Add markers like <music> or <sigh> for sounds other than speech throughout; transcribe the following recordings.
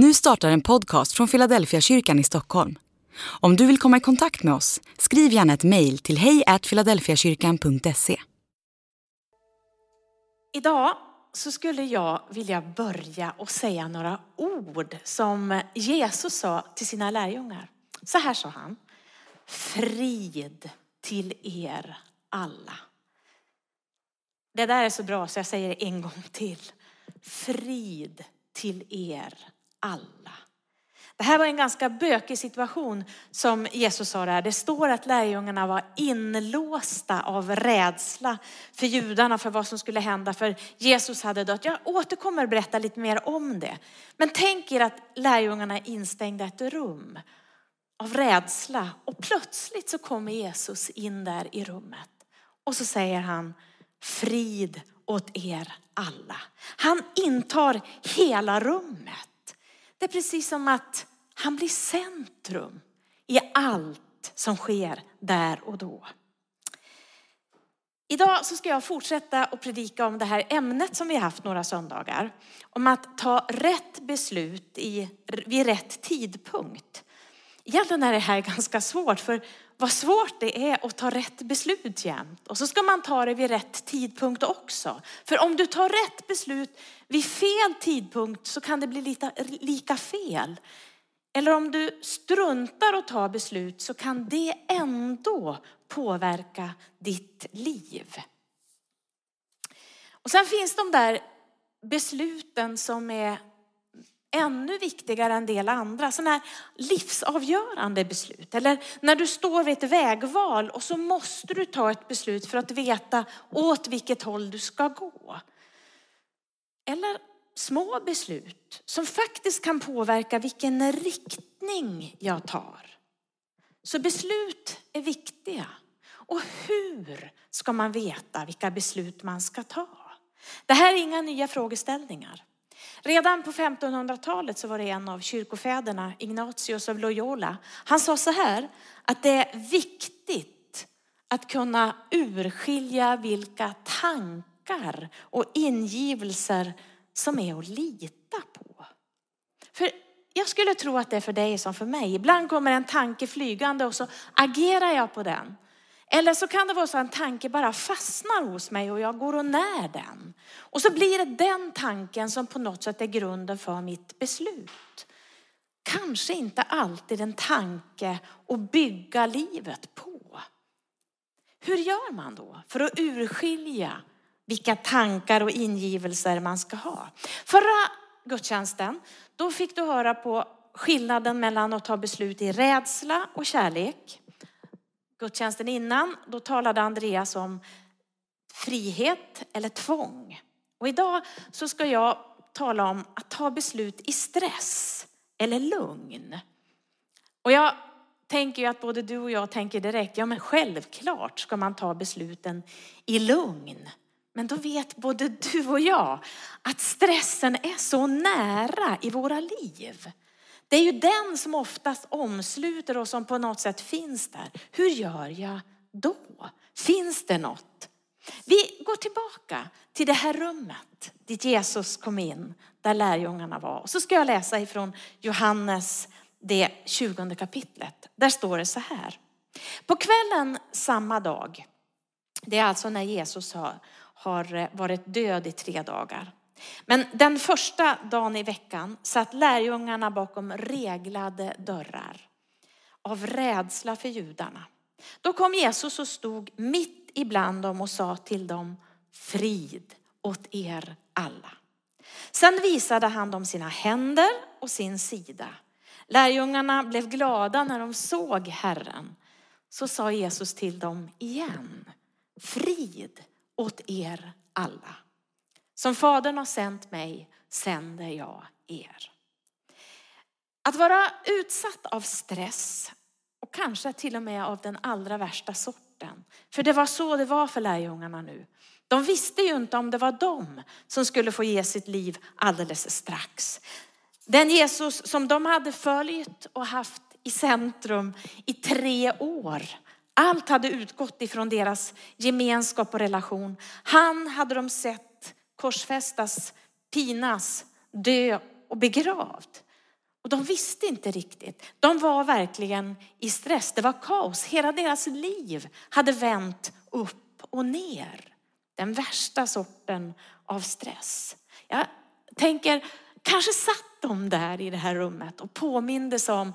Nu startar en podcast från Philadelphia kyrkan i Stockholm. Om du vill komma i kontakt med oss, skriv gärna ett mejl till hejfiladelfiakyrkan.se. Idag så skulle jag vilja börja och säga några ord som Jesus sa till sina lärjungar. Så här sa han. Frid till er alla. Det där är så bra så jag säger det en gång till. Frid till er alla. Det här var en ganska bökig situation som Jesus sa där. Det står att lärjungarna var inlåsta av rädsla för judarna för vad som skulle hända för Jesus hade dött. Jag återkommer att berätta lite mer om det. Men tänk er att lärjungarna är instängda i ett rum av rädsla och plötsligt så kommer Jesus in där i rummet och så säger han frid åt er alla. Han intar hela rummet. Det är precis som att han blir centrum i allt som sker där och då. Idag så ska jag fortsätta att predika om det här ämnet som vi har haft några söndagar. Om att ta rätt beslut i, vid rätt tidpunkt. Egentligen är det här <laughs> ganska svårt för vad svårt det är att ta rätt beslut jämt. Och så ska man ta det vid rätt tidpunkt också. För om du tar rätt beslut vid fel tidpunkt så kan det bli lite, lika fel. Eller om du struntar att ta beslut så kan det ändå påverka ditt liv. Och sen finns de där besluten som är ännu viktigare än del andra. Sådana här livsavgörande beslut. Eller när du står vid ett vägval och så måste du ta ett beslut för att veta åt vilket håll du ska gå. Eller små beslut som faktiskt kan påverka vilken riktning jag tar. Så beslut är viktiga. Och hur ska man veta vilka beslut man ska ta? Det här är inga nya frågeställningar. Redan på 1500-talet så var det en av kyrkofäderna, Ignatius av Loyola. Han sa så här att det är viktigt att kunna urskilja vilka tankar och ingivelser som är att lita på. För jag skulle tro att det är för dig som för mig. Ibland kommer en tanke flygande och så agerar jag på den. Eller så kan det vara så att en tanke bara fastnar hos mig och jag går och när den. Och så blir det den tanken som på något sätt är grunden för mitt beslut. Kanske inte alltid en tanke att bygga livet på. Hur gör man då för att urskilja vilka tankar och ingivelser man ska ha? Förra gudstjänsten, då fick du höra på skillnaden mellan att ta beslut i rädsla och kärlek gudstjänsten innan, då talade Andreas om frihet eller tvång. Och idag så ska jag tala om att ta beslut i stress eller lugn. Och jag tänker ju att både du och jag tänker direkt, ja men självklart ska man ta besluten i lugn. Men då vet både du och jag att stressen är så nära i våra liv. Det är ju den som oftast omsluter och som på något sätt finns där. Hur gör jag då? Finns det något? Vi går tillbaka till det här rummet dit Jesus kom in, där lärjungarna var. Och så ska jag läsa ifrån Johannes, det 20 kapitlet. Där står det så här. På kvällen samma dag, det är alltså när Jesus har, har varit död i tre dagar. Men den första dagen i veckan satt lärjungarna bakom reglade dörrar av rädsla för judarna. Då kom Jesus och stod mitt ibland dem och sa till dem, frid åt er alla. Sen visade han dem sina händer och sin sida. Lärjungarna blev glada när de såg Herren. Så sa Jesus till dem igen, frid åt er alla. Som Fadern har sänt mig sänder jag er. Att vara utsatt av stress och kanske till och med av den allra värsta sorten. För det var så det var för lärjungarna nu. De visste ju inte om det var de som skulle få ge sitt liv alldeles strax. Den Jesus som de hade följt och haft i centrum i tre år. Allt hade utgått ifrån deras gemenskap och relation. Han hade de sett korsfästas, pinas, dö och begravd. Och de visste inte riktigt. De var verkligen i stress. Det var kaos. Hela deras liv hade vänt upp och ner. Den värsta sorten av stress. Jag tänker, kanske satt de där i det här rummet och påmindes om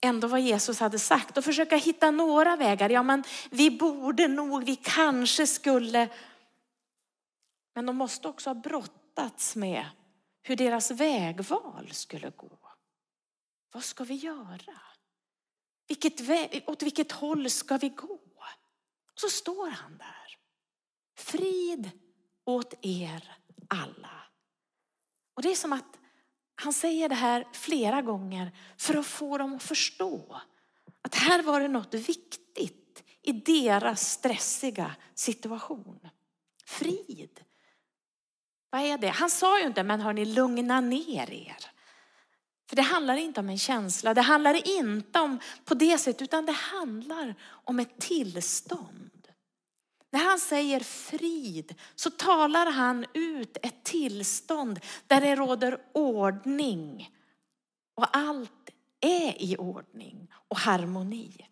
ändå vad Jesus hade sagt och försöka hitta några vägar. Ja, men vi borde nog, vi kanske skulle. Men de måste också ha brottats med hur deras vägval skulle gå. Vad ska vi göra? Vilket åt vilket håll ska vi gå? Och så står han där. Frid åt er alla. Och det är som att han säger det här flera gånger för att få dem att förstå att här var det något viktigt i deras stressiga situation. Frid. Vad är det? Han sa ju inte, men hörni, lugna ner er. För det handlar inte om en känsla, det handlar inte om på det sättet, utan det handlar om ett tillstånd. När han säger frid så talar han ut ett tillstånd där det råder ordning. Och allt är i ordning och harmoni.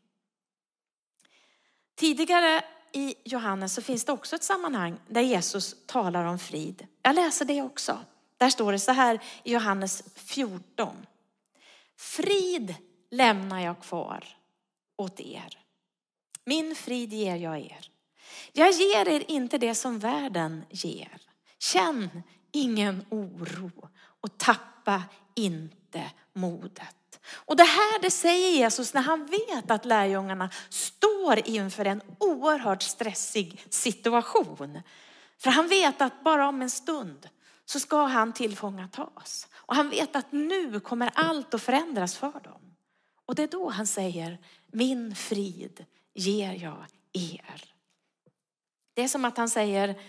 Tidigare i Johannes så finns det också ett sammanhang där Jesus talar om frid. Jag läser det också. Där står det så här i Johannes 14. Frid lämnar jag kvar åt er. Min frid ger jag er. Jag ger er inte det som världen ger. Känn ingen oro och tappa inte modet. Och det här det säger Jesus när han vet att lärjungarna står inför en oerhört stressig situation. För han vet att bara om en stund så ska han tillfångatas. Och han vet att nu kommer allt att förändras för dem. Och det är då han säger, min frid ger jag er. Det är som att han säger,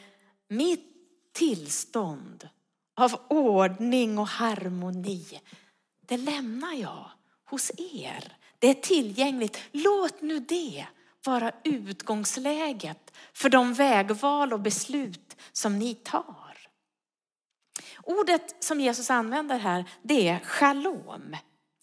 mitt tillstånd av ordning och harmoni, det lämnar jag hos er. Det är tillgängligt. Låt nu det vara utgångsläget för de vägval och beslut som ni tar. Ordet som Jesus använder här, det är shalom.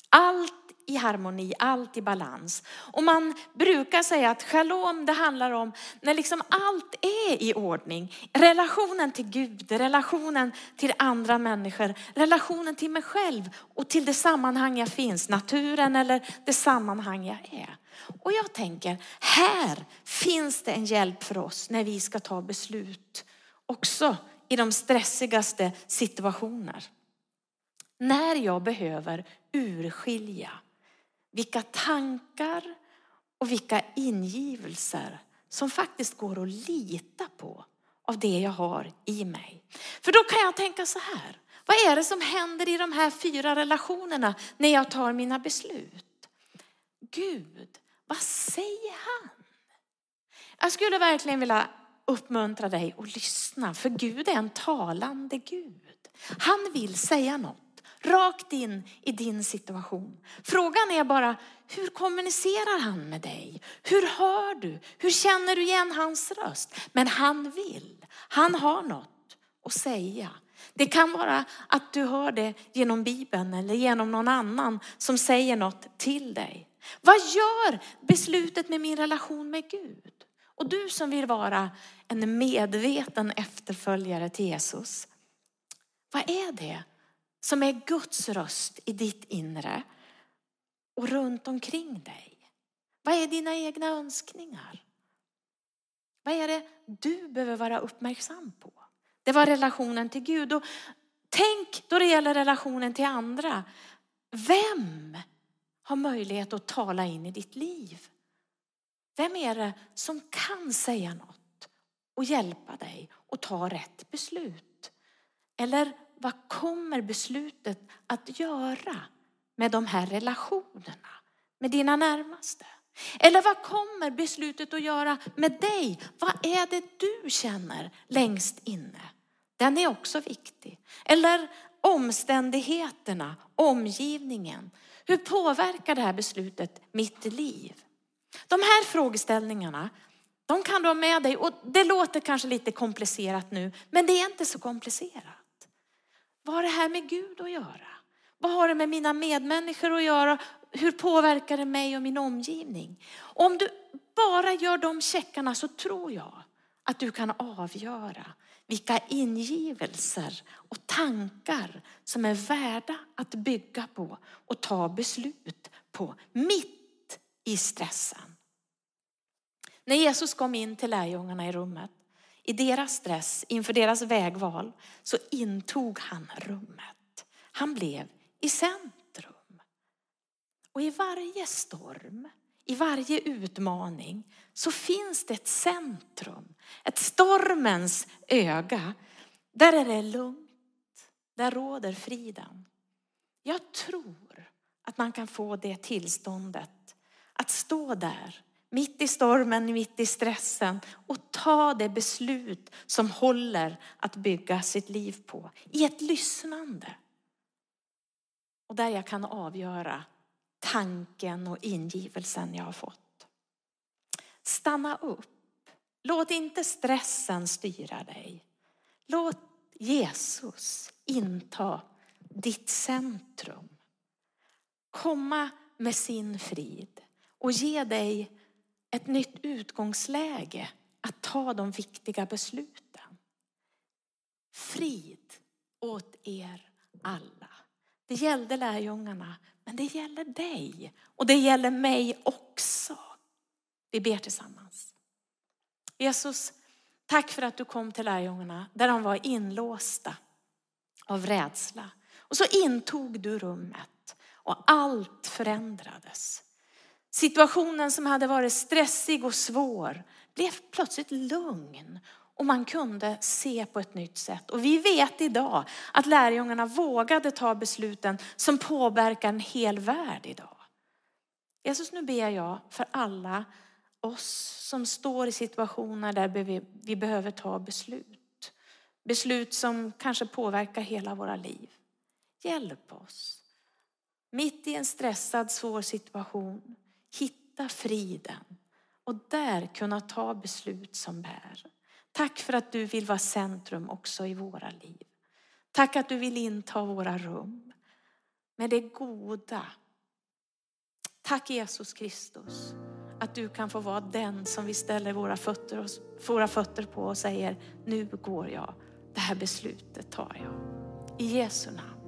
Allt i harmoni, allt i balans. Och man brukar säga att shalom det handlar om när liksom allt är i ordning. Relationen till Gud, relationen till andra människor, relationen till mig själv och till det sammanhang jag finns, naturen eller det sammanhang jag är. Och jag tänker, här finns det en hjälp för oss när vi ska ta beslut. Också i de stressigaste situationer. När jag behöver urskilja vilka tankar och vilka ingivelser som faktiskt går att lita på av det jag har i mig. För då kan jag tänka så här. Vad är det som händer i de här fyra relationerna när jag tar mina beslut? Gud, vad säger han? Jag skulle verkligen vilja uppmuntra dig att lyssna, för Gud är en talande Gud. Han vill säga något rakt in i din situation. Frågan är bara, hur kommunicerar han med dig? Hur hör du? Hur känner du igen hans röst? Men han vill, han har något att säga. Det kan vara att du hör det genom Bibeln eller genom någon annan som säger något till dig. Vad gör beslutet med min relation med Gud? Och du som vill vara en medveten efterföljare till Jesus. Vad är det som är Guds röst i ditt inre och runt omkring dig? Vad är dina egna önskningar? Vad är det du behöver vara uppmärksam på? Det var relationen till Gud. Och tänk då det gäller relationen till andra. Vem har möjlighet att tala in i ditt liv? Vem är det som kan säga något och hjälpa dig att ta rätt beslut? Eller vad kommer beslutet att göra med de här relationerna, med dina närmaste? Eller vad kommer beslutet att göra med dig? Vad är det du känner längst inne? Den är också viktig. Eller omständigheterna, omgivningen. Hur påverkar det här beslutet mitt liv? De här frågeställningarna, de kan du ha med dig och det låter kanske lite komplicerat nu, men det är inte så komplicerat. Vad har det här med Gud att göra? Vad har det med mina medmänniskor att göra? Hur påverkar det mig och min omgivning? Om du bara gör de checkarna så tror jag att du kan avgöra vilka ingivelser och tankar som är värda att bygga på och ta beslut på mitt i stressen. När Jesus kom in till lärjungarna i rummet, i deras stress inför deras vägval, så intog han rummet. Han blev i centrum. Och i varje storm, i varje utmaning så finns det ett centrum, ett stormens öga. Där är det lugnt, där råder friden. Jag tror att man kan få det tillståndet, att stå där mitt i stormen, mitt i stressen och ta det beslut som håller att bygga sitt liv på. I ett lyssnande. Och där jag kan avgöra tanken och ingivelsen jag har fått. Stanna upp. Låt inte stressen styra dig. Låt Jesus inta ditt centrum. Komma med sin frid och ge dig ett nytt utgångsläge att ta de viktiga besluten. Frid åt er alla. Det gällde lärjungarna, men det gäller dig och det gäller mig också. Vi ber tillsammans. Jesus, tack för att du kom till lärjungarna där de var inlåsta av rädsla. Och så intog du rummet och allt förändrades. Situationen som hade varit stressig och svår blev plötsligt lugn och man kunde se på ett nytt sätt. Och vi vet idag att lärjungarna vågade ta besluten som påverkar en hel värld idag. Jesus, nu ber jag för alla oss som står i situationer där vi behöver ta beslut. Beslut som kanske påverkar hela våra liv. Hjälp oss. Mitt i en stressad, svår situation hitta friden och där kunna ta beslut som bär. Tack för att du vill vara centrum också i våra liv. Tack att du vill inta våra rum med det goda. Tack Jesus Kristus att du kan få vara den som vi ställer våra fötter, våra fötter på och säger nu går jag. Det här beslutet tar jag. I Jesu namn.